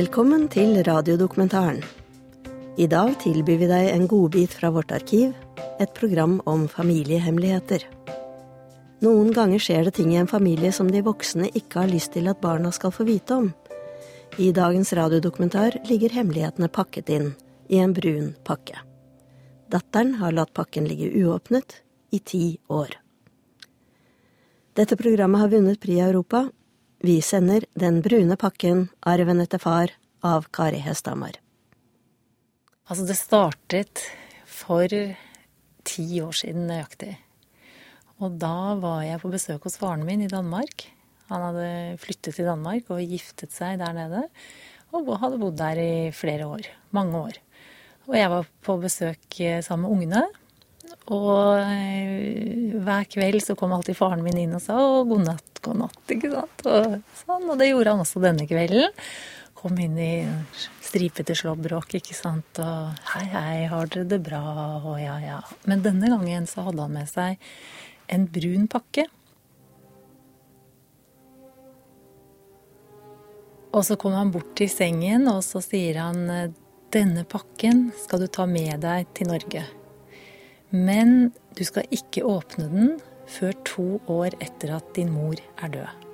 Velkommen til radiodokumentaren. I dag tilbyr vi deg en godbit fra vårt arkiv, et program om familiehemmeligheter. Noen ganger skjer det ting i en familie som de voksne ikke har lyst til at barna skal få vite om. I dagens radiodokumentar ligger hemmelighetene pakket inn i en brun pakke. Datteren har latt pakken ligge uåpnet i ti år. Dette programmet har vunnet Pri Europa. Vi sender Den brune pakken, arven etter far, av Kari Hesthamar. Altså, det startet for ti år siden nøyaktig. Og da var jeg på besøk hos faren min i Danmark. Han hadde flyttet til Danmark og giftet seg der nede. Og hadde bodd der i flere år. Mange år. Og jeg var på besøk eh, sammen med ungene. Og eh, hver kveld så kom alltid faren min inn og sa god natt, god natt', ikke sant. Og, sånn, og det gjorde han også denne kvelden. Kom inn i stripete slåbråk, ikke sant. Og 'hei, hei, har dere det bra', og ja, ja. Men denne gangen så hadde han med seg en brun pakke. Og så kom han bort til sengen, og så sier han 'Denne pakken skal du ta med deg til Norge'. Men du skal ikke åpne den før to år etter at din mor er død.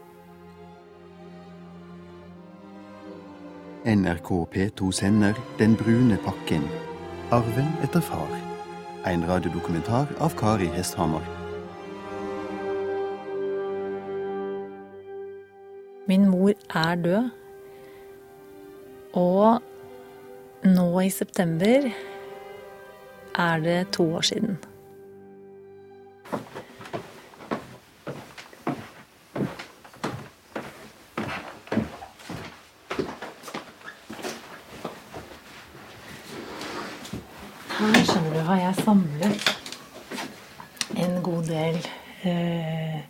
NRK P2 sender Den brune pakken. Arven etter far. En radiodokumentar av Kari Hesthamar. Min mor er død. Og nå i september er det to år siden. Har samlet en god del eh,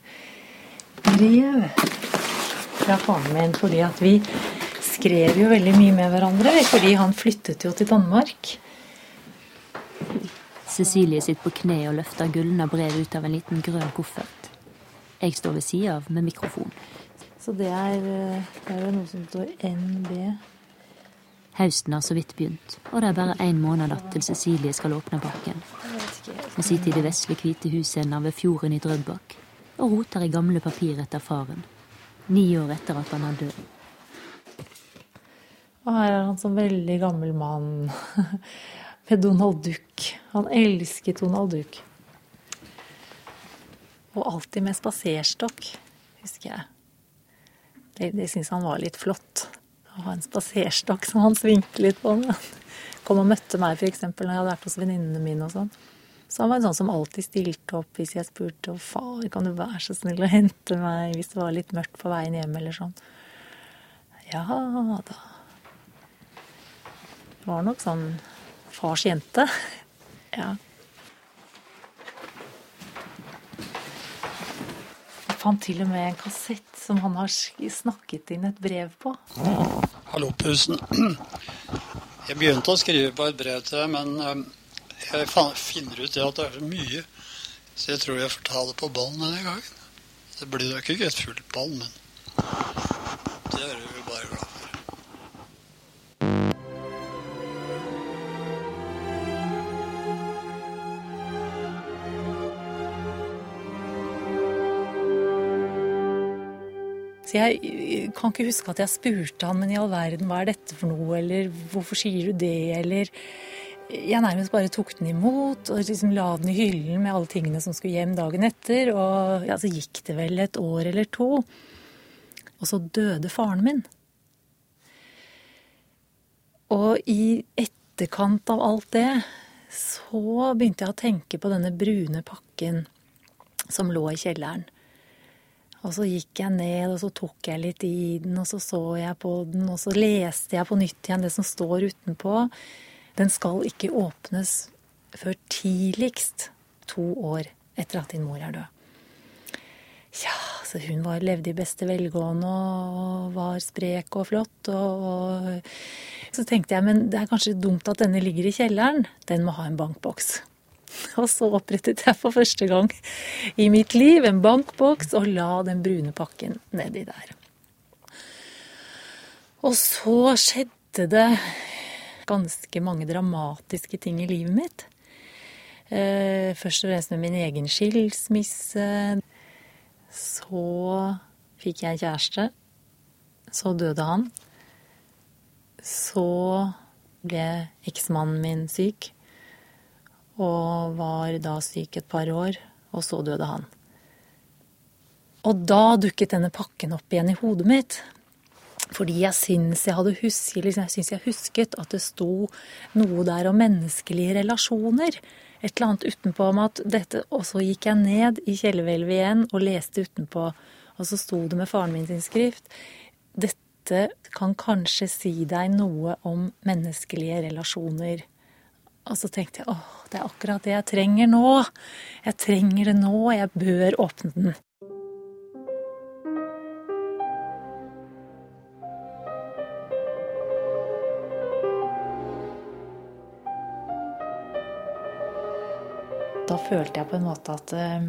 brev fra faren min. Fordi at vi skrev jo veldig mye med hverandre. Fordi han flyttet jo til Danmark. Cecilie sitter på kne og løfter gulna brev ut av en liten grønn koffert. Jeg står ved sida av med mikrofon. Så det er, det er jo noe som står NB. Høsten har så vidt begynt, og det er bare én måned igjen til Cecilie skal åpne pakken. Vi sitter i det vesle, hvite hennes ved fjorden i Drøbak og roter i gamle papir etter faren. Ni år etter at han er død. Og her er han som veldig gammel mann med Donald Duck. Han elsket Donald Duck. Og alltid med spaserstokk, husker jeg. Det, det syns han var litt flott. Å ha en spaserstokk som han svingte litt på. Kom og møtte meg f.eks. når jeg hadde vært hos venninnene mine og sånn. Så han var en sånn som alltid stilte opp hvis jeg spurte om far, kan du være så snill å hente meg hvis det var litt mørkt på veien hjem eller sånn. Ja da. Det var nok sånn fars jente. Ja. Fant til og med en kassett som han har snakket inn et brev på. Hallo, Pusen. Jeg begynte å skrive på et brev til deg, men jeg finner ut at det er så mye. Så jeg tror jeg får ta det på ballen denne gangen. Det blir nok ikke et fullt ball, men det er du Så jeg kan ikke huske at jeg spurte han, men i all verden, hva er dette for noe, eller hvorfor sier du det, eller Jeg nærmest bare tok den imot og liksom la den i hyllen med alle tingene som skulle hjem dagen etter, og ja, så gikk det vel et år eller to, og så døde faren min. Og i etterkant av alt det, så begynte jeg å tenke på denne brune pakken som lå i kjelleren. Og så gikk jeg ned, og så tok jeg litt i den, og så så jeg på den, og så leste jeg på nytt igjen det som står utenpå. Den skal ikke åpnes før tidligst to år etter at din mor er død. Ja, så hun var, levde i beste velgående og var sprek og flott. Og, og så tenkte jeg, men det er kanskje dumt at denne ligger i kjelleren. Den må ha en bankboks. Og så opprettet jeg for første gang i mitt liv en bankboks og la den brune pakken nedi der. Og så skjedde det ganske mange dramatiske ting i livet mitt. Eh, først og fremst med min egen skilsmisse. Så fikk jeg kjæreste. Så døde han. Så ble eksmannen min syk. Og var da syk et par år. Og så døde han. Og da dukket denne pakken opp igjen i hodet mitt. Fordi jeg syns jeg hadde husket, liksom, jeg syns jeg husket at det sto noe der om menneskelige relasjoner. Et eller annet utenpå om at dette Og så gikk jeg ned i kjellerhvelvet igjen og leste utenpå. Og så sto det med faren min sin skrift. Dette kan kanskje si deg noe om menneskelige relasjoner. Og så tenkte jeg åh, det er akkurat det jeg trenger nå. Jeg trenger det nå. Jeg bør åpne den. Da følte jeg på en måte at, eh,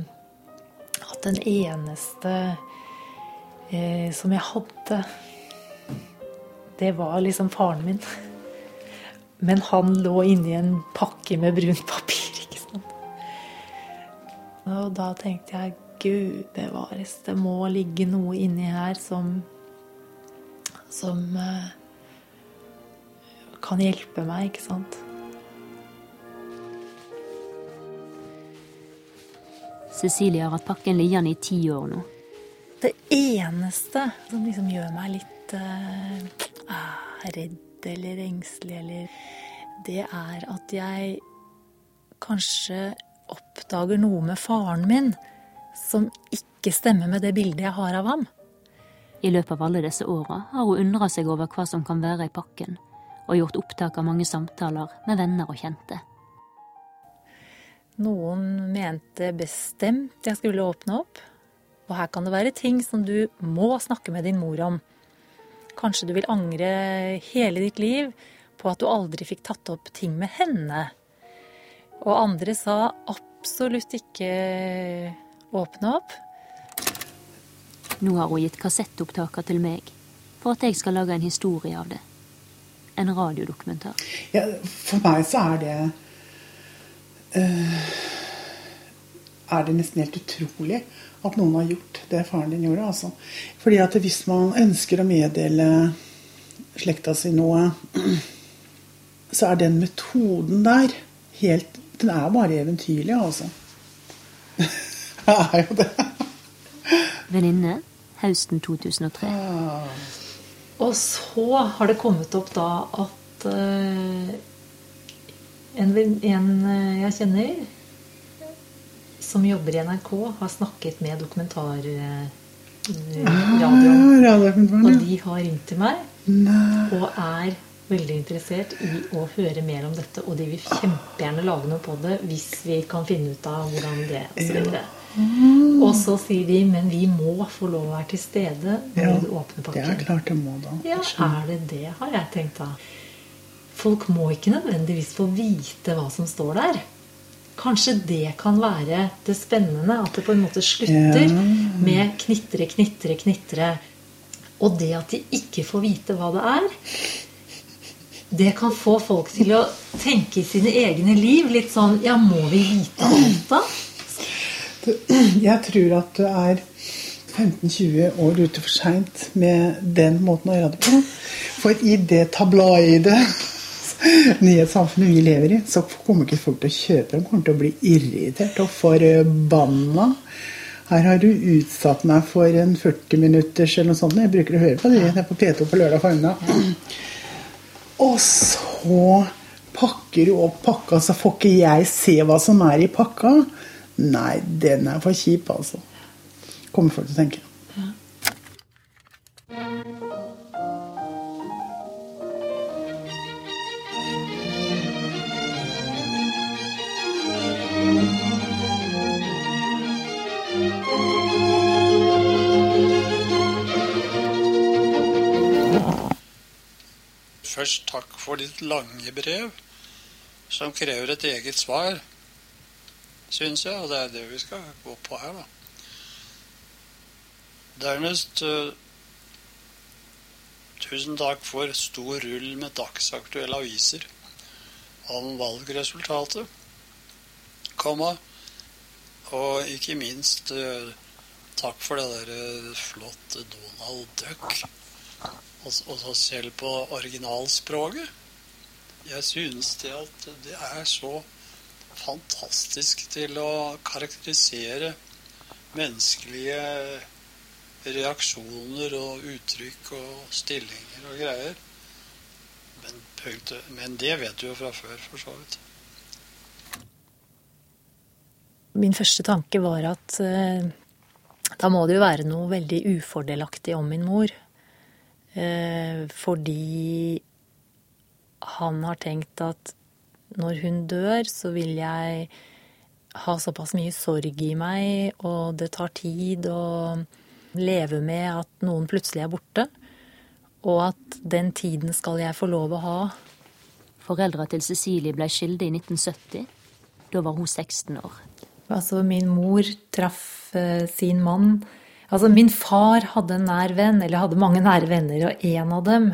at den eneste eh, som jeg hadde, det var liksom faren min. Men han lå inni en pakke med brunt papir, ikke sant. Og da tenkte jeg gud bevares, det må ligge noe inni her som som eh, kan hjelpe meg, ikke sant. Cecilie har hatt pakken liggende i ti år nå. Det eneste som liksom gjør meg litt uh, redd eller engstelig, eller Det er at jeg kanskje oppdager noe med faren min som ikke stemmer med det bildet jeg har av ham. I løpet av alle disse åra har hun undra seg over hva som kan være i pakken, og gjort opptak av mange samtaler med venner og kjente. Noen mente bestemt jeg skulle åpne opp. Og her kan det være ting som du må snakke med din mor om. Kanskje du vil angre hele ditt liv på at du aldri fikk tatt opp ting med henne. Og andre sa absolutt ikke åpne opp. Nå har hun gitt kassettopptaker til meg for at jeg skal lage en historie av det. En radiodokumentar. Ja, for meg så er det uh, er det nesten helt utrolig at noen har gjort det faren din gjorde. Altså. Fordi at hvis man ønsker å meddele slekta si noe, så er den metoden der helt Den er bare eventyrlig, altså. det er jo det. Venninne høsten 2003. Ja. Og så har det kommet opp da at uh, en, en uh, jeg kjenner, som jobber i NRK, har snakket med dokumentarradioen. Ah, og de har ringt til meg Nei. og er veldig interessert i å høre mer om dette. Og de vil kjempegjerne lage noe på det hvis vi kan finne ut av hvordan det osv. Ja. Og så sier de men vi må få lov å være til stede når Ja, du åpner Det er klart det må, da. Ja, er det det, har jeg tenkt da. Folk må ikke nødvendigvis få vite hva som står der. Kanskje det kan være det spennende, at det på en måte slutter Ja. med knitre, knitre, knitre. Og det at de ikke får vite hva det er, det kan få folk til å tenke i sine egne liv litt sånn Ja, må vi vite alt, da? Jeg tror at du er 15-20 år ute for seint med den måten å gjøre det på. For i det tabloide nyhetssamfunnet vi lever i, så kommer ikke folk til å kjøpe. De kommer til å bli irritert og forbanna. Her har du utsatt meg for en 40 minutters eller noe sånt. Jeg bruker å høre på det, det er på P2 på lørdag formiddag. Og så pakker du opp pakka, så får ikke jeg se hva som er i pakka. Nei, den er for kjip, altså. Kommer folk til å tenke. Først takk for ditt lange brev, som krever et eget svar, syns jeg, og det er det vi skal gå på her, da. Dernest eh, tusen takk for stor rull med dagsaktuelle aviser om valgresultatet. Komma. Og ikke minst eh, takk for det der eh, flotte Donald Duck. Og så selv på originalspråket. Jeg synes det at det er så fantastisk til å karakterisere menneskelige reaksjoner og uttrykk og stillinger og greier. Men, men det vet du jo fra før, for så vidt. Min første tanke var at eh, da må det jo være noe veldig ufordelaktig om min mor. Eh, fordi han har tenkt at når hun dør, så vil jeg ha såpass mye sorg i meg, og det tar tid å leve med at noen plutselig er borte. Og at den tiden skal jeg få lov å ha. Foreldra til Cecilie ble skilde i 1970. Da var hun 16 år. Altså, min mor traff uh, sin mann. Altså, min far hadde en nær venn, eller hadde mange nære venner, og en av dem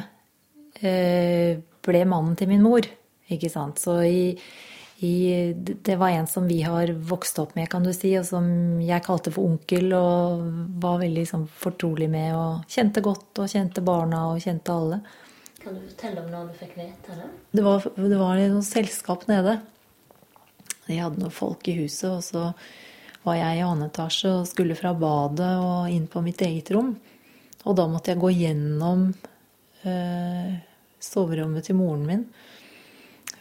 eh, ble mannen til min mor. Ikke sant. Så i, i, det var en som vi har vokst opp med, kan du si, og som jeg kalte for onkel, og var veldig sånn, fortrolig med, og kjente godt, og kjente barna, og kjente alle. Kan du fortelle om når du fikk vite det? Det var, det var noe selskap nede. De hadde noen folk i huset, og så var jeg i annen etasje og skulle fra badet og inn på mitt eget rom. Og da måtte jeg gå gjennom eh, soverommet til moren min.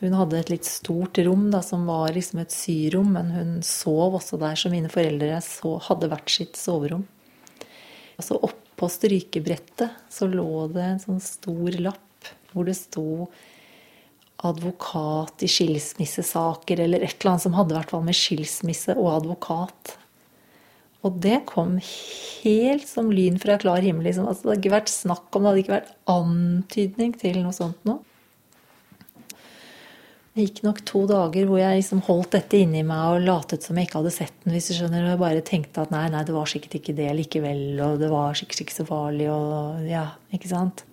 Hun hadde et litt stort rom da, som var liksom et syrom, men hun sov også der Så mine foreldre så, hadde hvert sitt soverom. Og så Oppå strykebrettet så lå det en sånn stor lapp hvor det sto advokat i skilsmissesaker, eller et eller annet som hadde vært med skilsmisse og advokat. Og det kom helt som lyn fra klar himmel. Liksom. Altså, det hadde ikke vært snakk om, det hadde ikke vært antydning til noe sånt noe. Det gikk nok to dager hvor jeg liksom holdt dette inni meg og latet som jeg ikke hadde sett den. hvis du skjønner, Og bare tenkte at nei, nei, det var sikkert ikke det likevel. Og det var sikkert ikke så farlig. Og ja, ikke sant.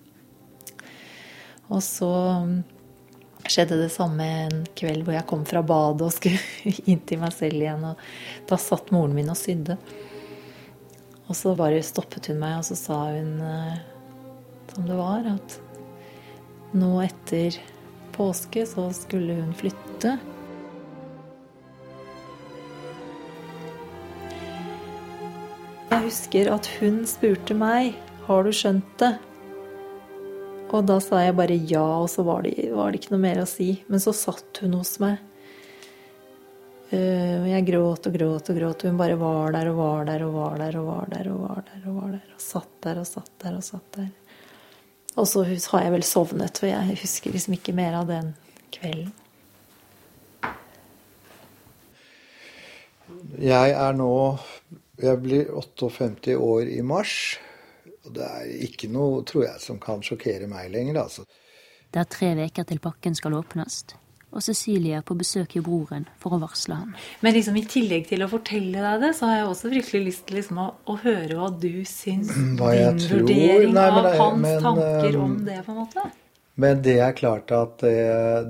Og så skjedde det samme en kveld hvor jeg kom fra badet og skulle inn til meg selv igjen. Og da satt moren min og sydde. Og så bare stoppet hun meg, og så sa hun eh, som det var, at nå etter påske så skulle hun flytte. Jeg husker at hun spurte meg har du skjønt det. Og da sa jeg bare ja, og så var det, var det ikke noe mer å si. Men så satt hun hos meg. Uh, jeg gråt og gråt og gråt, hun bare var der og var der og var der og var der og var der og var der og satt der og satt der og satt der. Og så har jeg vel sovnet, for jeg husker liksom ikke mer av den kvelden. Jeg er nå Jeg blir 58 år i mars. Og det er ikke noe, tror jeg, som kan sjokkere meg lenger, altså. Det er tre uker til pakken skal åpnes og Cecilie er på besøk i broren for å varsle ham. Men liksom i tillegg til å fortelle deg det, så har jeg også fryktelig lyst til liksom å, å, høre hva du syns. Hva din tror. vurdering Nei, av hans men, tanker om um, det, på en måte. Men det er klart at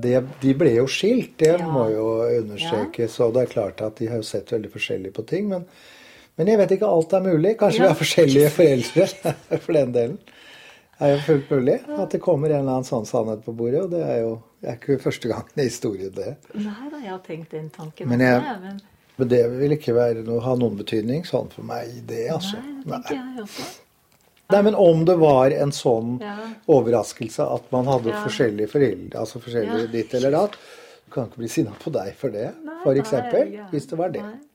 det, De ble jo skilt, det ja. må jo understrekes. Ja. Og det er klart at de har jo sett veldig forskjellig på ting. Men, men jeg vet ikke alt er mulig. Kanskje ja. vi har forskjellige foreldre for den delen Det er jo fullt mulig at det kommer en eller annen sånn sannhet på bordet. Og det er jo det er ikke første gang i historien, det. Nei da, jeg har tenkt den tanken. Men, jeg, men... men det vil ikke være noe, ha noen betydning sånn for meg, det, altså. Nei, det tenker jeg også. Nei, men om det var en sånn ja. overraskelse at man hadde ja. forskjellige foreldre, altså forskjellige ja. ditt eller datt, du kan ikke bli sinna på deg for det, for eksempel, hvis det var det. Nei.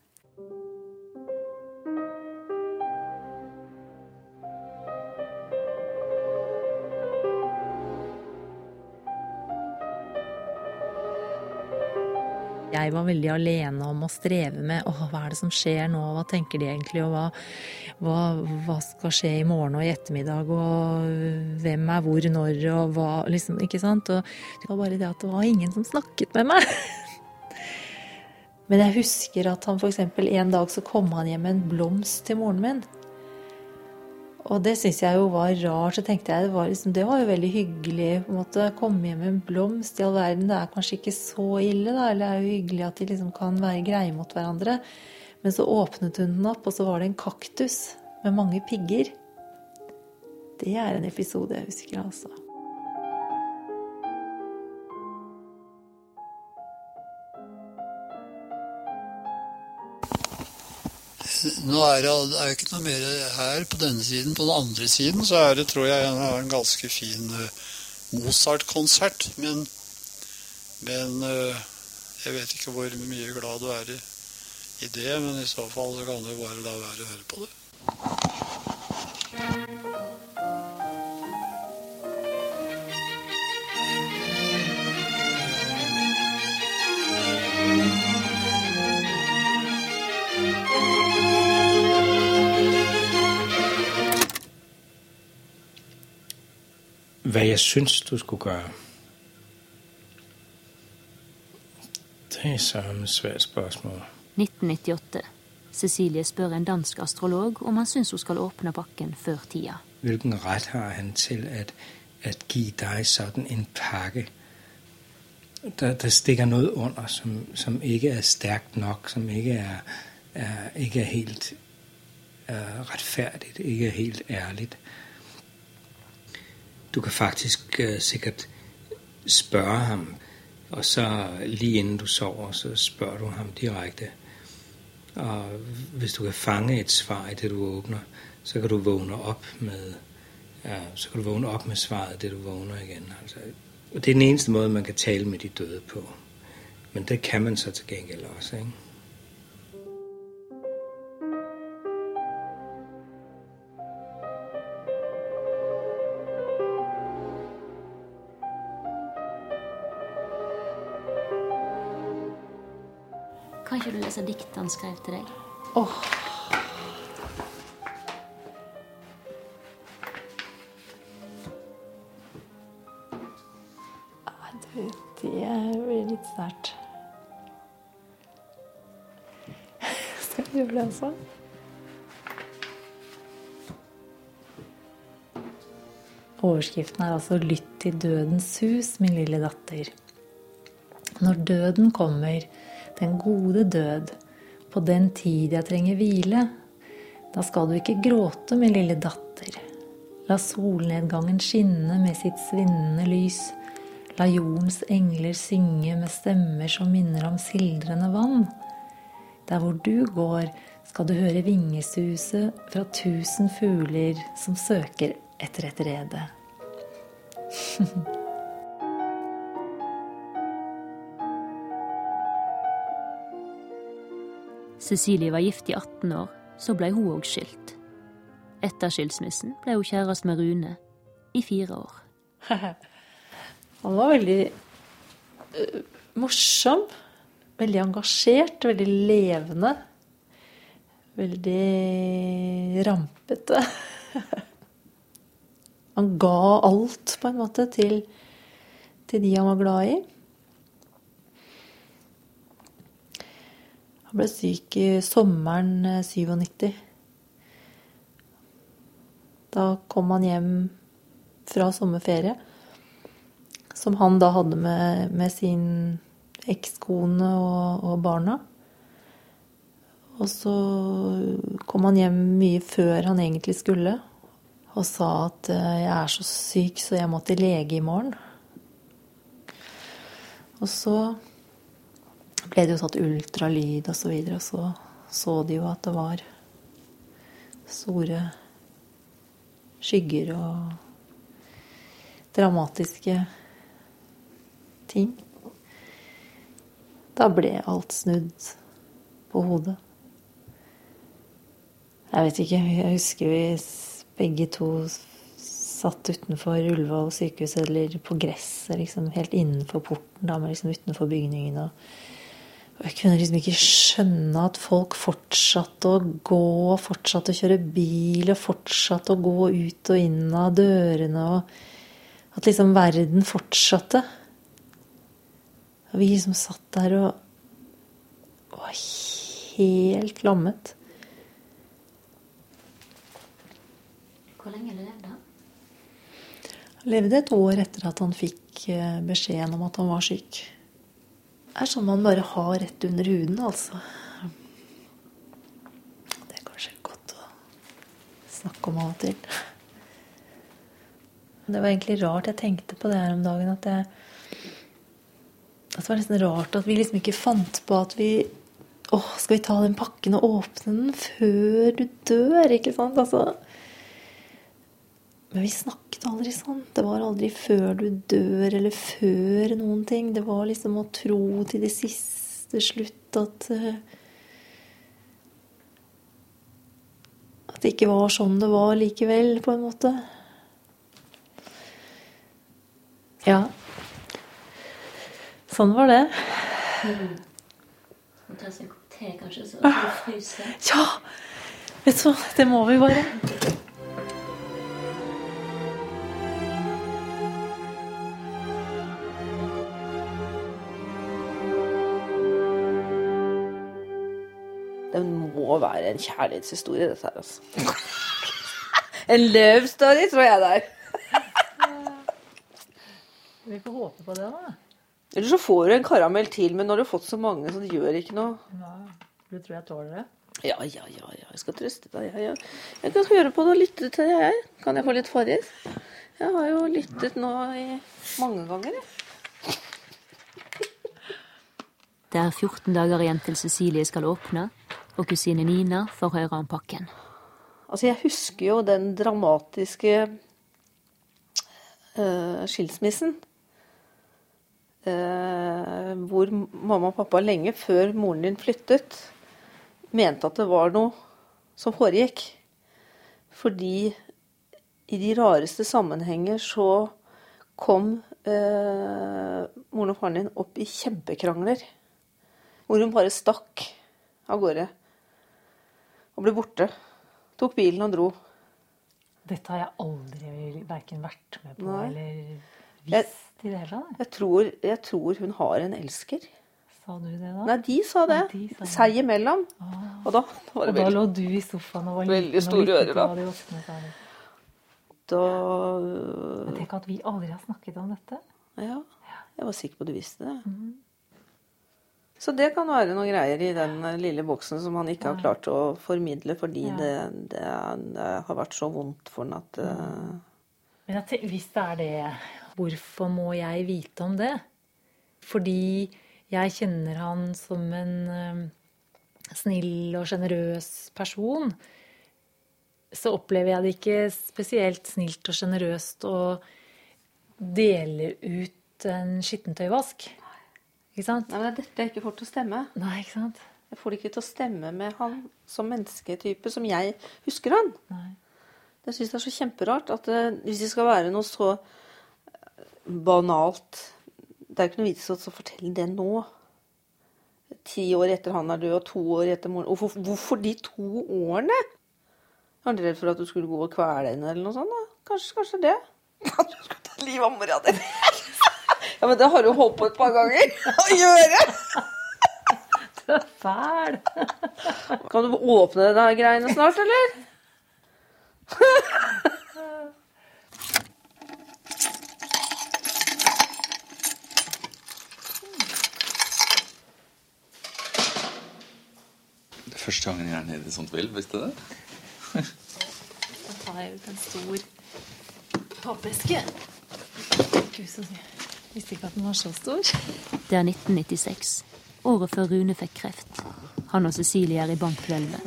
Jeg var veldig alene om å streve med åh, hva er det som skjer nå, hva tenker de egentlig, og hva, hva, hva skal skje i morgen og i ettermiddag, og hvem er hvor, når, og hva liksom, Ikke sant? Og det var bare det at det var ingen som snakket med meg. Men jeg husker at han f.eks. en dag så kom han hjem med en blomst til moren min. Og det syns jeg jo var rart. Så tenkte jeg det var, liksom, det var jo veldig hyggelig. på en måte, Komme hjem med en blomst i all verden. Det er kanskje ikke så ille, da. Eller det er jo hyggelig at de liksom kan være greie mot hverandre. Men så åpnet hun den opp, og så var det en kaktus med mange pigger. Det er en episode jeg husker, altså. Nå er det, er ikke noe mer her på denne siden. På den andre siden så er det, tror jeg, en, en ganske fin uh, Mozart-konsert. Men, men uh, jeg vet ikke hvor mye glad du er i, i det. Men i så fall så kan du bare la være å høre på det. Hva jeg syns du skulle gøre? Det er så et svært spørsmål. 1998. Cecilie spør en dansk astrolog om han syns hun skal åpne bakken før tida. Hvilken rett har han til at, at gi deg sånn en pakke? Der, der stikker noe under som, som, ikke er sterkt nok, som ikke er, er, ikke er helt er rettferdig, ikke er helt ærlig. Du kan faktisk uh, sikkert spørre ham, og så lige inden du sover, så spør du ham direkte. Og hvis du kan fange et svar i det du åpner, så kan du vågne opp med ja, så kan du vågne opp med svaret det du vågner igjen. Altså, og det er den eneste måten man kan tale med de døde på. Men det kan man så til gengæld også. Ikke? Lese diktet han skrev til deg? Ah, Det, blir litt sterkt. Skal gjøre det også? Overskriften er altså 'Lytt til dødens hus, min lille datter'. Når døden kommer, den gode død, på den tid jeg trenger hvile, da skal du ikke gråte, min lille datter. La solnedgangen skinne med sitt svinnende lys. La jordens engler synge med stemmer som minner om sildrende vann. Der hvor du går, skal du høre vingesuset fra tusen fugler som søker etter et rede. Cecilie var gift i 18 år, så blei hun òg skilt. Etter skilsmissen blei hun kjæreste med Rune i fire år. Han var veldig uh, morsom. Veldig engasjert, veldig levende. Veldig rampete. Han ga alt, på en måte, til, til de han var glad i. Han ble syk i sommeren 97. Da kom han hjem fra sommerferie, som han da hadde med, med sin ekskone og, og barna. Og så kom han hjem mye før han egentlig skulle, og sa at eh, 'jeg er så syk, så jeg må til lege i morgen'. Og så ble det jo tatt ultralyd og så videre, og så så de jo at det var store skygger og dramatiske ting. Da ble alt snudd på hodet. Jeg vet ikke, jeg husker vi begge to satt utenfor Ullevål sykehus, eller på gresset, liksom helt innenfor porten, da, men liksom utenfor bygningen. og og jeg kunne liksom ikke skjønne at folk fortsatte å gå, fortsatte å kjøre bil, og fortsatte å gå ut og inn av dørene, og at liksom verden fortsatte. Og vi liksom satt der og var helt lammet. Hvor lenge levde han? Han levde et år etter at han fikk eh, beskjeden om at han var syk. Er sånn man bare har rett under huden, altså. Det er kanskje godt å snakke om av og til. Det var egentlig rart. Jeg tenkte på det her om dagen at jeg at Det var nesten rart at vi liksom ikke fant på at vi Åh, skal vi ta den pakken og åpne den før du dør? Ikke sant? Altså Men vi snakket aldri sånn. Det var aldri før du dør, eller før noen ting. Det var liksom å tro til det siste slutt at uh, At det ikke var sånn det var likevel, på en måte. Ja. Sånn var det. Må ta seg en kopp te, kanskje, så du fryser. Ja! Vet du hva, det må vi bare. Være en kjærlighetshistorie, dette her, altså. en love story, tror jeg det er. Vi får håpe på det, da. Eller så får du en karamell til, men nå har du fått så mange, så det gjør ikke noe. Du tror jeg tåler det? Ja, ja, ja, ja. jeg skal trøste deg. Ja, ja. jeg kan høre på det og lytte til det, jeg. Kan jeg få litt Farris? Jeg har jo lyttet nå i mange ganger, jeg. Det er 14 dager igjen til Cecilie skal åpne, og kusine Nina får høre om pakken. Altså, jeg husker jo den dramatiske uh, skilsmissen. Uh, hvor mamma og pappa lenge før moren din flyttet, mente at det var noe som foregikk. Fordi i de rareste sammenhenger så kom uh, moren og faren din opp i kjempekrangler. Hvor hun bare stakk av gårde og ble borte. Tok bilen og dro. Dette har jeg aldri verken vært med på Nei. eller visst i det hele tatt. Jeg tror, jeg tror hun har en elsker. Sa du det da? Nei, de sa det. Ja, de sa det. Seg imellom. Og da var Og da lå du i sofaen og var Veldig store ører, da. Da Men tenk at vi aldri har snakket om dette. Ja, jeg var sikker på at du visste det. Så det kan være noen greier i den eh, lille boksen som han ikke har klart å formidle fordi Ja. det, det, det har vært så vondt for han at uh... Men at, hvis det er det, hvorfor må jeg vite om det? Fordi jeg kjenner han som en eh, snill og sjenerøs person. Så opplever jeg det ikke spesielt snilt og sjenerøst å dele ut en skittentøyvask. Ikke sant? Nei, men det er dette jeg ikke får til å stemme. Nei, ikke sant? Jeg får det ikke til å stemme med han som mennesketype, som jeg husker han. Nei. Jeg syns jeg er så kjemperart at det, hvis det skal være noe så eh, banalt Det er jo ikke noe vits i å fortelle det nå. Ti år etter han er død, og to år etter moren. Hvorfor, hvorfor de to årene? Var du redd for at du skulle gå og kvele henne eller noe sånt? da? Kanskje, kanskje det? At du skulle ta livet av mora di? Ja, men det har du holdt på et par ganger å gjøre! Du er fæl! Kan du åpne de greiene snart, eller? Det er første gangen jeg er nede i sånt vill, visste du det? Da tar jeg ut en stor pappeske. Gud, så Visste ikke at den var så stor. Det er 1996, året før Rune fikk kreft. Han og Cecilie er i bankhvelvet.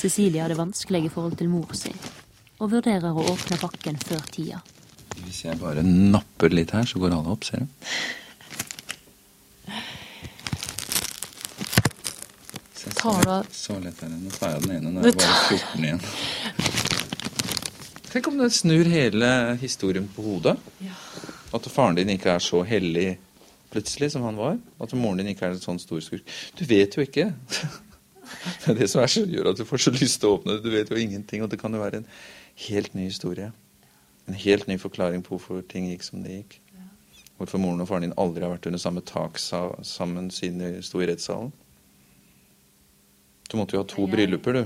Cecilie har det vanskelige forhold til mor si, og vurderer å åpne pakken før tida. Hvis jeg bare napper litt her, så går alle opp, ser du. Se, så Tar du lett- Så lett er det. Nå tar jeg den ene. Nå er det bare 14 igjen. Tenk om du snur hele historien på hodet. At faren din ikke er så hellig plutselig som han var. At moren din ikke er en sånn stor skurk. Du vet jo ikke. Det er det som er så, gjør at du får så lyst til å åpne det. Du vet jo ingenting, og det kan jo være en helt ny historie. En helt ny forklaring på hvorfor ting gikk som det gikk. Hvorfor moren og faren din aldri har vært under samme tak sa, sammen siden de sto i rettssalen. Du måtte jo ha to Jeg- brylluper, du.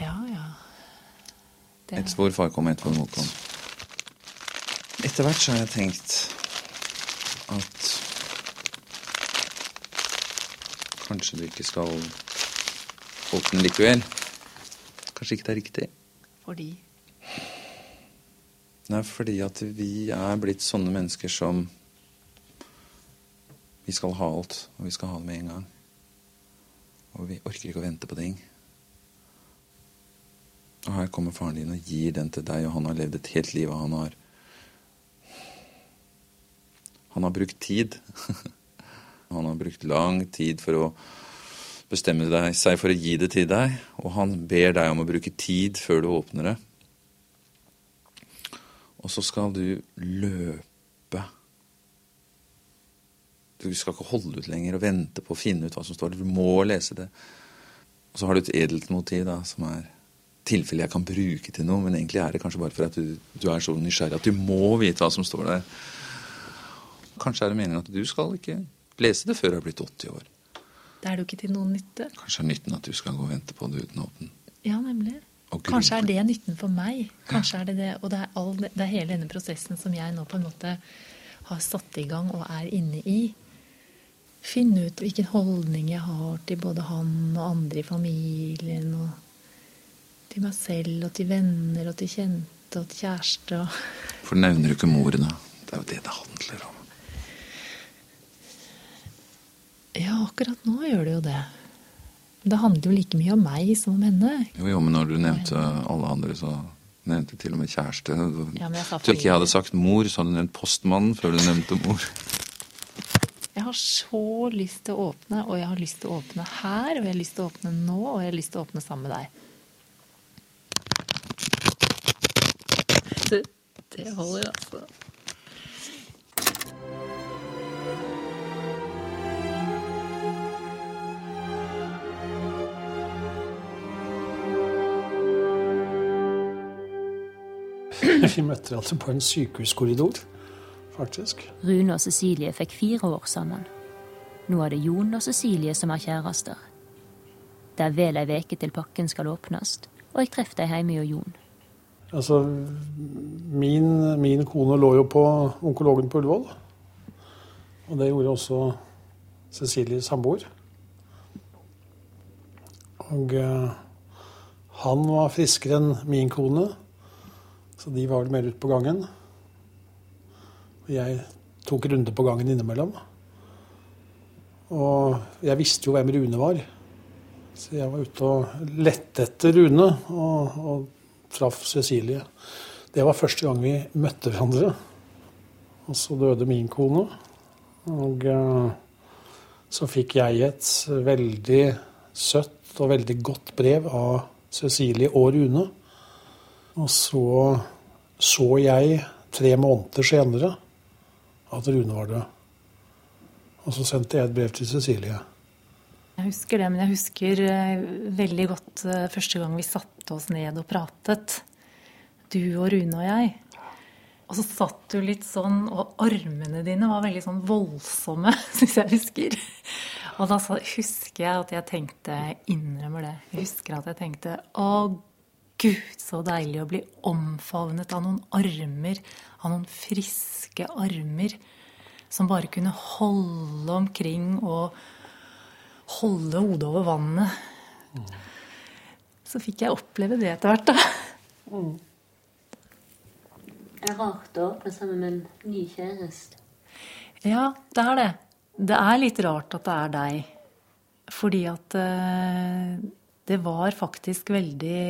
Ja, ja. Det... Et hvor far kom, et hvor mor kom. Etter hvert så har jeg tenkt at kanskje du ikke skal åpne likevel. Kanskje ikke det er riktig. Fordi? Nei, fordi at vi er blitt sånne mennesker som Vi skal ha alt, og vi skal ha det med en gang. Og vi orker ikke å vente på ting. Og her kommer faren din og gir den til deg, og han har levd et helt liv, og han har Han har brukt tid. han har brukt lang tid for å bestemme seg for å gi det til deg, og han ber deg om å bruke tid før du åpner det. Og så skal du løpe. Du skal ikke holde ut lenger og vente på å finne ut hva som står der. Du må lese det. Og så har du et edelt motiv da, som er tilfelle jeg kan bruke til noe, men egentlig er det kanskje bare for at du, du er så nysgjerrig at du må vite hva som står der. Kanskje er det meningen at du skal ikke lese det før du er blitt 80 år. Da er det jo ikke til noen nytte. Kanskje er nytten at du skal gå og vente på det uten å åpne. Ja, nemlig. Kanskje er det nytten for meg. Kanskje er det det. Og det er, all, det er hele denne prosessen som jeg nå på en måte har satt i gang og er inne i. Finne ut hvilken holdning jeg har til både han og andre i familien. Og til meg selv og til venner og til kjente og til kjæreste. Og For nevner du ikke moren, da? Det er jo det det handler om. Ja, akkurat nå gjør det jo det. Det handler jo like mye om meg som om henne. Jo, jo, men når du nevnte alle andre, så nevnte til og med kjæreste. Ja, men jeg sa ikke jeg hadde sagt mor, så hadde du nevnt postmannen før du nevnte mor. Jeg har så lyst til å åpne, og jeg har lyst til å åpne her, og jeg har lyst til å åpne nå, og jeg har lyst til å åpne sammen med deg. Det, det holder, altså. Vi møtte altså på en sykehuskorridor, faktisk. Rune og Cecilie fikk fire år sammen. Nå er det Jon og Cecilie som er kjærester. Det er vel ei veke til pakken skal åpnes, og jeg treffer dem hjemme hos Jon. Altså, min, min kone lå jo på onkologen på Ullevål. Og det gjorde også Cecilie samboer. Og eh, han var friskere enn min kone, så de var vel mer ute på gangen. Og jeg tok runder på gangen innimellom. Og jeg visste jo hvem Rune var. Så jeg var ute og lette etter Rune og, og traff Cecilie. Det var første gang vi møtte hverandre. Og så døde min kone. Og eh, så fikk jeg et veldig søtt og veldig godt brev av Cecilie og Rune. Og så så jeg tre måneder senere at Rune var død. Og så sendte jeg et brev til Cecilie. Jeg husker det, men jeg husker eh, veldig godt eh, første gang vi satte oss ned og pratet. Du og Rune og jeg. Og så satt du litt sånn, og armene dine var veldig sånn voldsomme, syns jeg husker. Og da husker jeg at jeg tenkte, innrømmer det, jeg husker at jeg tenkte å gud, så deilig å bli omfavnet av noen armer, av noen friske armer, som bare kunne holde omkring og holde hodet over vannet. Så fikk jeg oppleve det etter hvert, da. Det er rart å åpne sammen med en ny kjæreste. Ja, det er det. Det er litt rart at det er deg. Fordi at eh, det var faktisk veldig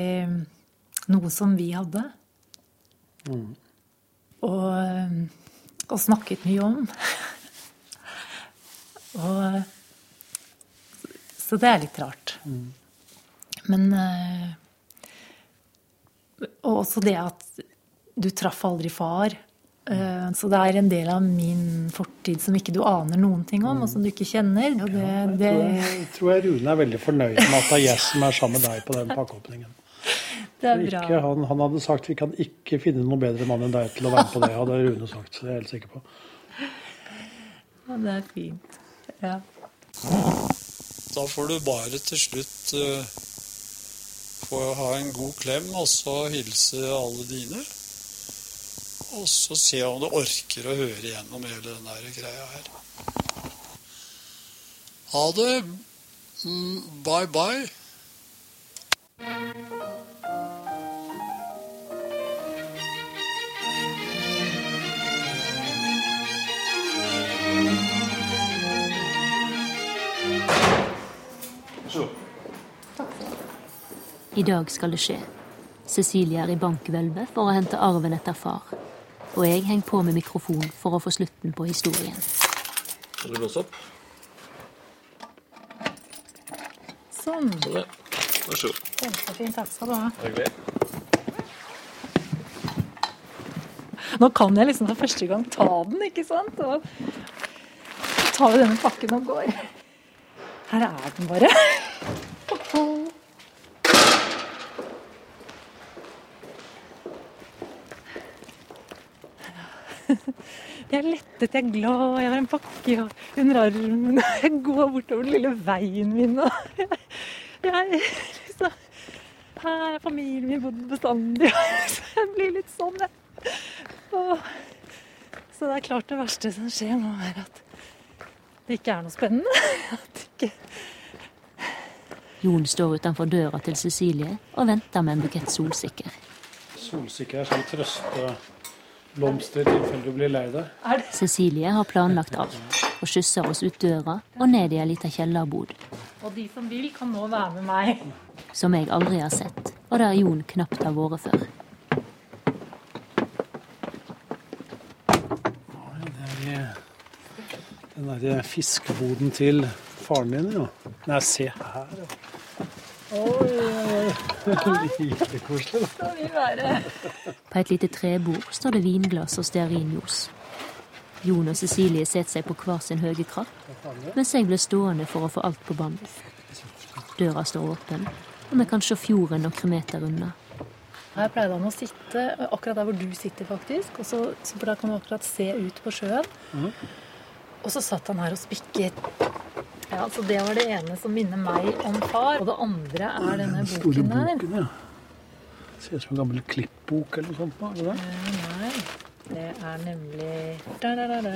noe som vi hadde. Og, eh, og snakket mye om. og Så det er litt rart. Men eh, Og også det at du traff aldri far. Eh, Så det er en del av min fortid som ikke du aner noen ting om, og som du ikke kjenner. Det, Jeg det, tror, jeg tror jeg Rune er veldig fornøyd med at det er jeg som er sammen med deg på den pakkeåpningen. Det er bra. Ikke, han, han hadde sagt vi kan ikke finne noen bedre mann enn deg til å være med på det, hadde Rune sagt. Så det er jeg helt sikker på. Ja, det er fint. Ja. Da får du bare til slutt uh, få ha en god klem og så hilse alle dine. Og så se om du orker å høre igjennom hele den der greia her. Ha det. Mm, bye bye. I dag skal det skje. Cecilie er i bankhvelvet for å hente arven etter far. Og jeg henger på med mikrofon for å få slutten på historien. Skal du låse opp? Sånn. Sånn, ja. Vær så god. Kjempefint. Takk skal du ha. Hyggelig. Nå kan jeg liksom for første gang ta den, ikke sant? Og så tar vi denne pakken og går. Her er den bare. Jeg er lettet, jeg er glad, jeg har en pakke under armen. Jeg går bortover den lille veien min. Og jeg, jeg, liksom, her er familien min bodd bestandig. Så jeg blir litt sånn, jeg. Og, så det er klart det verste som skjer nå, er at det ikke er noe spennende. At ikke Jon står utenfor døra til Cecilie og venter med en bukett solsikker. Solsikker er sånn trøsteblomster i tilfelle du blir lei deg. Cecilie har planlagt alt og skysser oss ut døra og ned i ei lita kjellerbod Og de som vil, kan nå være med meg. som jeg aldri har sett, og der Jon knapt har vært før. Det er den derre fiskeboden til faren din, ja. Nei, se her. Oi, oi, oi. Like koselig, da. Skal vi være På et lite trebord står det vinglass og stearinljos. Jon og Cecilie setter seg på hver sin høye kratt, mens jeg blir stående for å få alt på bånd. Døra står åpen, og vi kan se fjorden noen meter unna. Her pleide han å sitte akkurat der hvor du sitter, faktisk. Og så, så da kan du akkurat se ut på sjøen. Og så satt han her og spikket. Ja, så Det var det ene som minner meg om far. Og det andre er denne Den store boken her. boken, ja. Ser ut som en gammel klippbok eller noe sånt. er det det? Nei, det er nemlig da, da, da, da.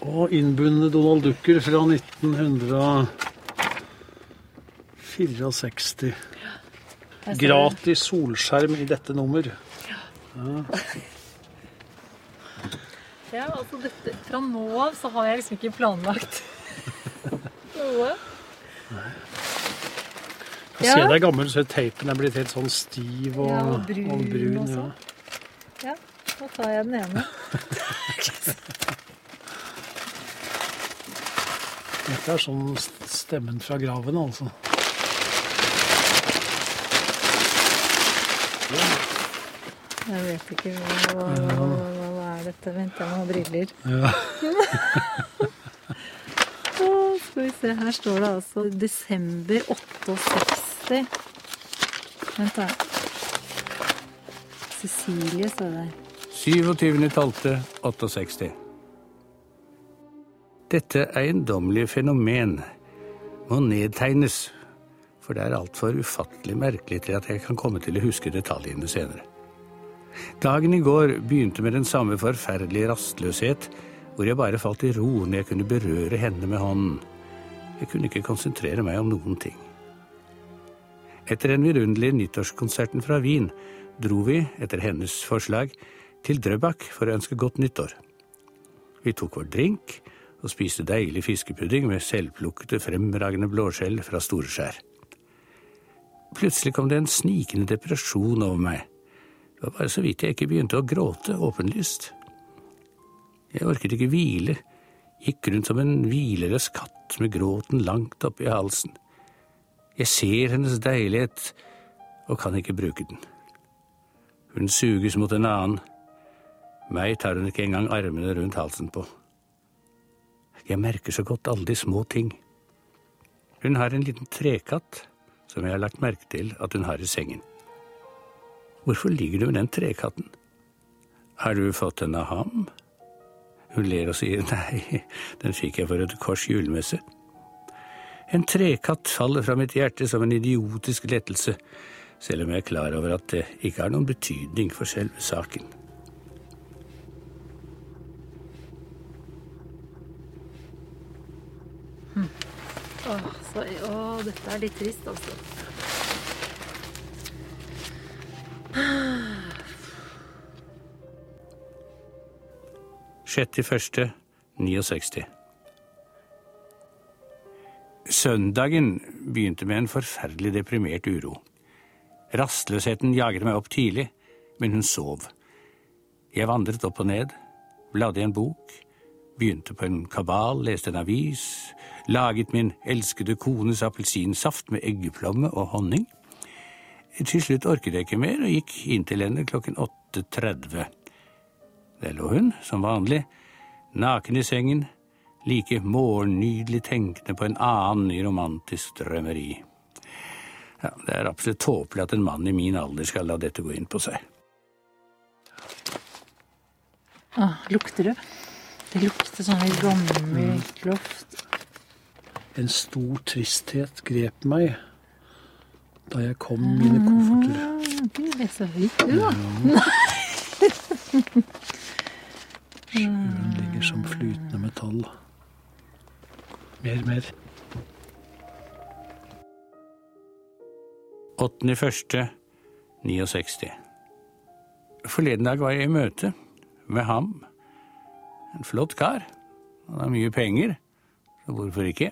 Og innbundne Donald Ducker fra 1964. Her Gratis solskjerm i dette nummer. Ja. Ja, altså dette, Fra nå av så har jeg liksom ikke planlagt noe. Jeg Ja. ser det er gammel, så teipen er blitt helt sånn stiv og, Ja, og og brun også. ja. sånn. Ja, nå tar jeg den ene. Dette er sånn stemmen fra graven, altså. Jeg vet ikke hva, hva, hva, hva er dette. Vent, jeg må ha briller. Ja. Å, skal vi se, her står det altså desember 68. Vent, da. Cecilie står det der. 27.12.68. Dette eiendommelige fenomen må nedtegnes, for det er altfor ufattelig merkelig til at jeg kan komme til å huske detaljene senere. Dagen i går begynte med den samme forferdelige rastløshet, hvor jeg bare falt i ro når jeg kunne berøre henne med hånden. Jeg kunne ikke konsentrere meg om noen ting. Etter den vidunderlige nyttårskonserten fra Wien dro vi, etter hennes forslag, til Drøbak for å ønske godt nyttår. Vi tok vår drink og spiste deilig fiskepudding med selvplukkede, fremragende blåskjell fra Storeskjær. Plutselig kom det en snikende depresjon over meg. Det var bare så vidt jeg ikke begynte å gråte åpenlyst. Jeg orket ikke hvile, gikk rundt som en hvileløs katt med gråten langt oppi halsen. Jeg ser hennes deilighet og kan ikke bruke den. Hun suges mot en annen. Meg tar hun ikke engang armene rundt halsen på. Jeg merker så godt alle de små ting. Hun har en liten trekatt som jeg har lagt merke til at hun har i sengen. Hvorfor ligger du med den trekatten? Har du fått den av ham? Hun ler og sier nei, den fikk jeg for Røde Kors julemesse. En trekatt faller fra mitt hjerte som en idiotisk lettelse, selv om jeg er klar over at det ikke har noen betydning for selve saken. Hm. Åh, så, åh, dette er litt trist, altså. 6.1.69. Søndagen begynte med en forferdelig deprimert uro. Rastløsheten jaget meg opp tidlig, men hun sov. Jeg vandret opp og ned, bladde i en bok, begynte på en kabal, leste en avis, laget min elskede kones appelsinsaft med eggeplomme og honning. Til slutt orket jeg ikke mer og gikk inn til henne klokken 8.30. Der lå hun, som vanlig, naken i sengen, like morgennydelig tenkende på en annen i romantisk drømmeri. Ja, det er absolutt tåpelig at en mann i min alder skal la dette gå inn på seg. Ah, lukter det? Det lukter sånn gammelt loft. En stor tristhet grep meg da jeg kom mine kofferter. Du er så høy, du, da. Sjøen ligger som flytende metall. Mer, mer. 8.1.69. Forleden dag var jeg i møte med ham. En flott kar. Han har mye penger, så hvorfor ikke?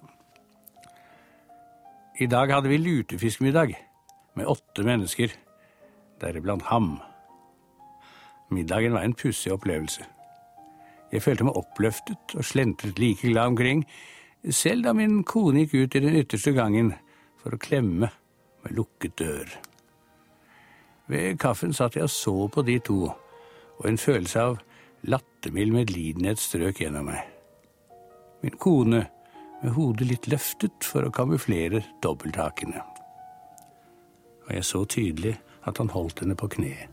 I dag hadde vi lutefiskmiddag med åtte mennesker, deriblant ham. Middagen var en pussig opplevelse. Jeg følte meg oppløftet og slentret like glad omkring, selv da min kone gikk ut i den ytterste gangen for å klemme med lukket dør. Ved kaffen satt jeg og så på de to, og en følelse av lattermild medlidenhet strøk gjennom meg. Min kone med hodet litt løftet for å kamuflere dobbelthakene. Og jeg så tydelig at han holdt henne på kneet.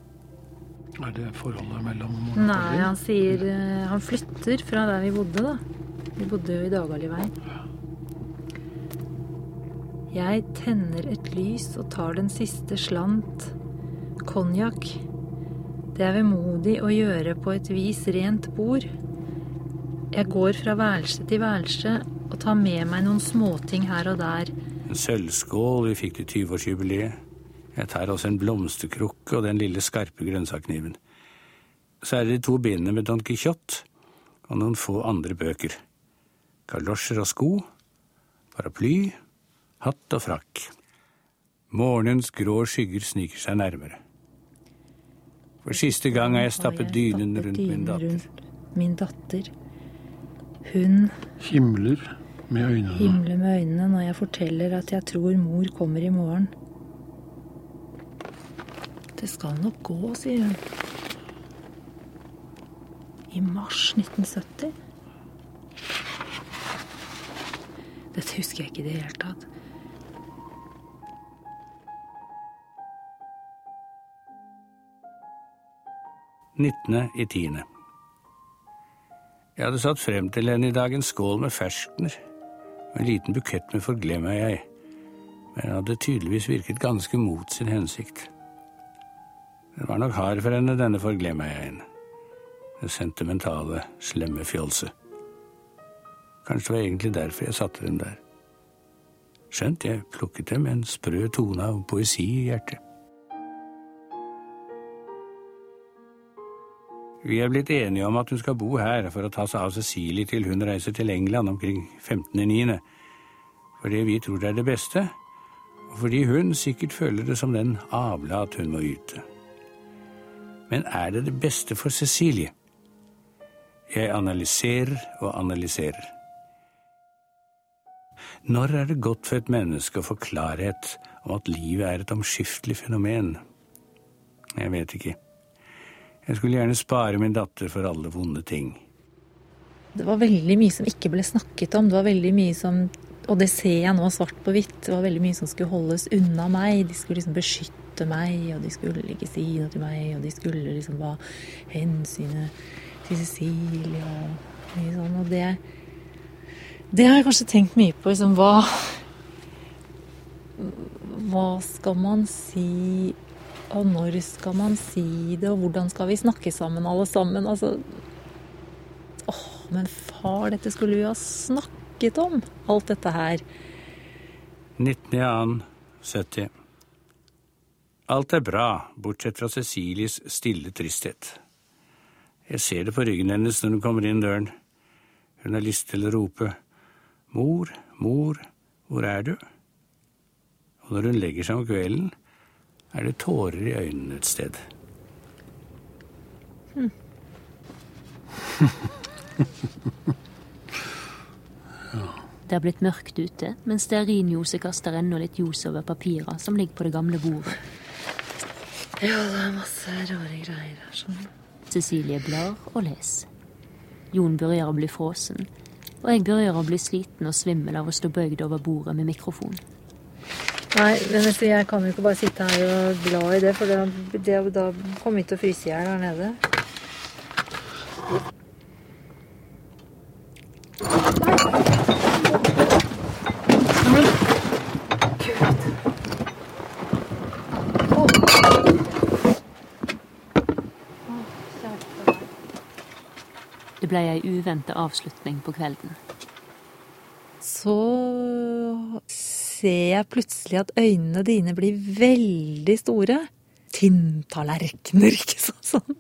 Er det forholdet mellom Nei, han sier eh, Han flytter fra der vi bodde, da. Vi bodde jo i Dagaliveien. Jeg tenner et lys og tar den siste slant. Konjakk. Det er vemodig å gjøre på et vis rent bord. Jeg går fra værelse til værelse og tar med meg noen småting her og der. En sølvskål vi fikk til 20-årsjubileet. Jeg tar også en blomsterkrukke og den lille skarpe grønnsakskniven. Så er det de to bindene med Don Quijote og noen få andre bøker. Kalosjer og sko, paraply, hatt og frakk. Morgenens grå skygger sniker seg nærmere. For siste gang har jeg stappet dynen rundt min datter. Min datter. Hun Himler med øynene. himler med øynene når jeg forteller at jeg tror mor kommer i morgen. Det skal nok gå, sier hun. I mars 1970? Dette husker jeg ikke i det hele tatt. Nittende i tiende. Jeg hadde satt frem til henne i dag en skål med ferskener og en liten bukett med forglemmer-jeg, men den hadde tydeligvis virket ganske mot sin hensikt. Den var nok hard for henne, denne forglemmer-jeg-en. Det sentimentale, slemme fjolset. Kanskje det var egentlig derfor jeg satte dem der. Skjønt jeg plukket dem en sprø tone av poesi i hjertet. Vi er blitt enige om at hun skal bo her for å ta seg av Cecilie til hun reiser til England omkring 15.9. Fordi vi tror det er det beste, og fordi hun sikkert føler det som den avlat hun må yte. Men er det det beste for Cecilie? Jeg analyserer og analyserer. Når er det godt for et menneske å få klarhet om at livet er et omskiftelig fenomen? Jeg vet ikke. Jeg skulle gjerne spare min datter for alle vonde ting. Det var veldig mye som ikke ble snakket om. Det var veldig mye som Og det ser jeg nå svart på hvitt. Det var veldig mye som skulle holdes unna meg. De skulle liksom beskytte meg, og de skulle ikke si noe til meg, og de skulle liksom ha hensynet til Cecilie og mye sånn. Og det Det har jeg kanskje tenkt mye på. Liksom hva hva skal man si, og når skal man si det, og hvordan skal vi snakke sammen alle sammen? Altså Åh, men far, dette skulle vi ha snakket om, alt dette her. 19.2.70. Alt er bra, bortsett fra Cecilies stille tristhet. Jeg ser det på ryggen hennes når hun kommer inn døren. Hun har lyst til å rope Mor, mor, hvor er du? Og når hun legger seg om kvelden, er det tårer i øynene et sted. Hm. Det har blitt mørkt ute, men stearinljoset kaster ennå litt ljos over papira som ligger på det gamle bordet. Ja, det er masse rare greier her. sånn. Cecilie blar og leser. Jon begynner å bli frosen, og jeg begynner å bli sliten og svimmel av å stå bøyd over bordet med mikrofon. Nei, men jeg kan jo ikke bare sitte her og bla i det, for det, det, da kommer vi til å fryse i hjel her nede. Det ble ei uventa avslutning på kvelden. Så ser jeg plutselig at øynene dine blir veldig store. Tinntallerkener, ikke sant? Sånn.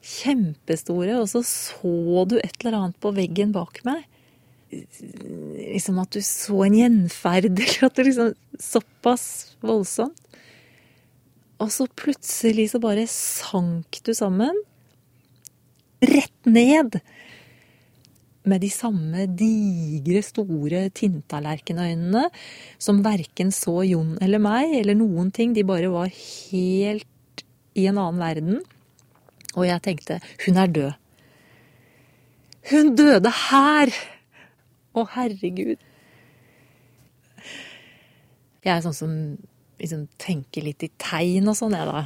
Kjempestore. Og så så du et eller annet på veggen bak meg. Liksom at du så en gjenferd, eller at det liksom Såpass voldsomt. Og så plutselig så bare sank du sammen. Rett ned med de samme digre, store tinntallerkenøynene som verken så Jon eller meg eller noen ting. De bare var helt i en annen verden. Og jeg tenkte hun er død. Hun døde her! Å, herregud. Jeg er sånn som liksom tenker litt i tegn og sånn, jeg, da.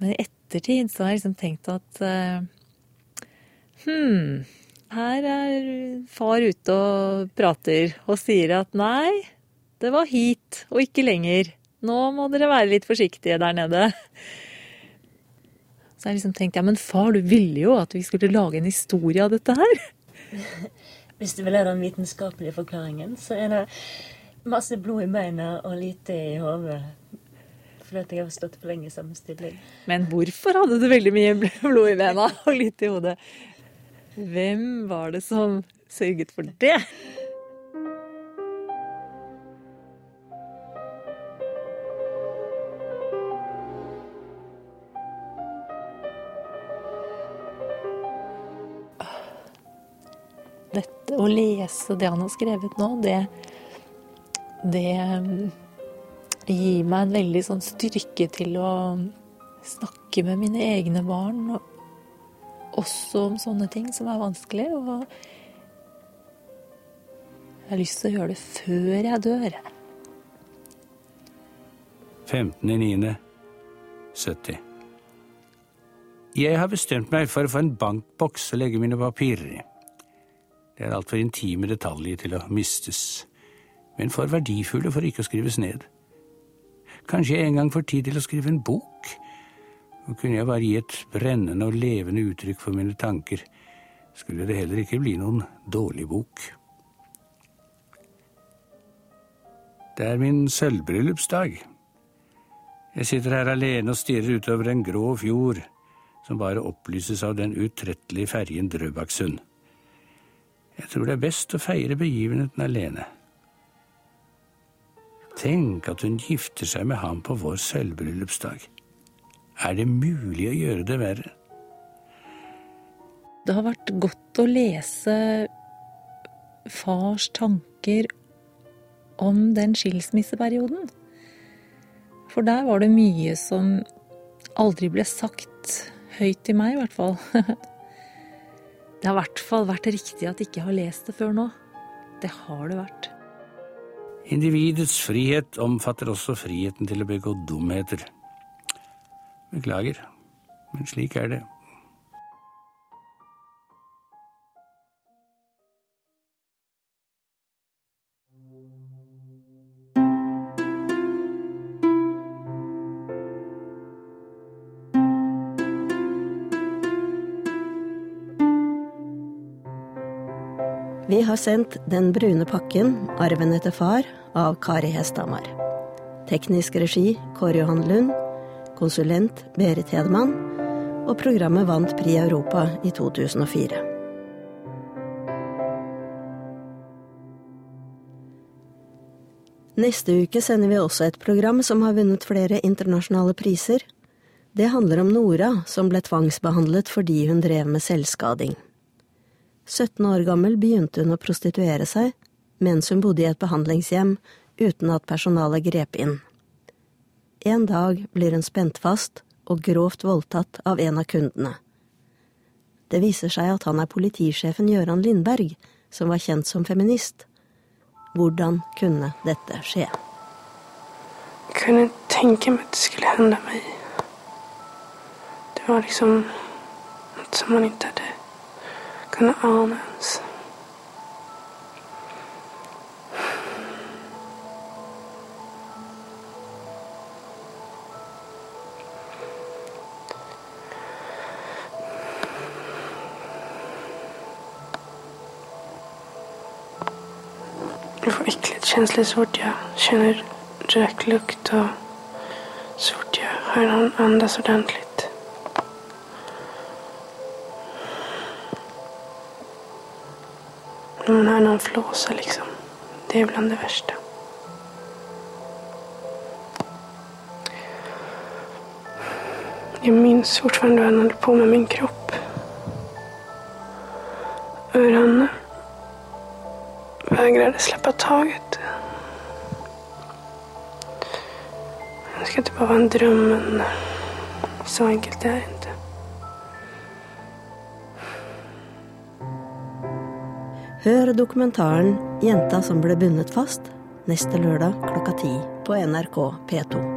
Men i ettertid så har jeg liksom tenkt at Hm her er far ute og prater og sier at nei, det var hit og ikke lenger. Nå må dere være litt forsiktige der nede. Så jeg liksom tenkte ja, men far, du ville jo at vi skulle lage en historie av dette her. Hvis du vil ha den vitenskapelige forklaringen, så er det masse blod i beina og lite i hodet. At jeg har stått for lenge i samme stilling. Men hvorfor hadde du veldig mye blod i bena og lite i hodet? Hvem var det som sørget for det? Dette å lese det han har skrevet nå, det Det gir meg en veldig sånn styrke til å snakke med mine egne barn. og også om sånne ting som er vanskelig. Og jeg har lyst til å gjøre det før jeg dør. 15.9.70. Jeg har bestemt meg for å få en bankboks å legge mine papirer i. Det er altfor intime detaljer til å mistes, men for verdifulle for ikke å skrives ned. Kanskje jeg en gang får tid til å skrive en bok? Og kunne jeg bare gi et brennende og levende uttrykk for mine tanker, skulle det heller ikke bli noen dårlig bok. Det er min sølvbryllupsdag. Jeg sitter her alene og stirrer utover en grå fjord som bare opplyses av den utrettelige ferjen Drøbaksund. Jeg tror det er best å feire begivenheten alene. Tenk at hun gifter seg med ham på vår sølvbryllupsdag. Er det mulig å gjøre det verre? Det har vært godt å lese fars tanker om den skilsmisseperioden. For der var det mye som aldri ble sagt høyt til meg, i hvert fall. Det har i hvert fall vært riktig at jeg ikke har lest det før nå. Det har det vært. Individets frihet omfatter også friheten til å begå dumheter. Beklager, men slik er det. Vi har sendt Den brune pakken, arven etter far, av Kari Hesthamar. Teknisk regi Kåre Johan Lund. Konsulent Berit Hedman. Og programmet vant Pri Europa i 2004. Neste uke sender vi også et program som har vunnet flere internasjonale priser. Det handler om Nora, som ble tvangsbehandlet fordi hun drev med selvskading. 17 år gammel begynte hun å prostituere seg mens hun bodde i et behandlingshjem uten at personalet grep inn. En dag blir hun spent fast og grovt voldtatt av en av kundene. Det viser seg at han er politisjefen Gøran Lindberg, som var kjent som feminist. Hvordan kunne dette skje? Jeg kunne tenke meg at det skulle hende meg. Det var liksom noe som man ikke hadde kunnet ane ens. Jag får äcklighetskänsla kjenner fort og känner Jeg hører han andes jag andas man hör någon flåsa liksom. Det är bland det värsta. Jag minns fortfarande hur han höll på med min kropp. Hur han vägrade släppa taget. Det ska det bara var en dröm, men så enkelt är det inte. Hør dokumentaren 'Jenta som ble bundet fast' neste lørdag klokka ti på NRK P2.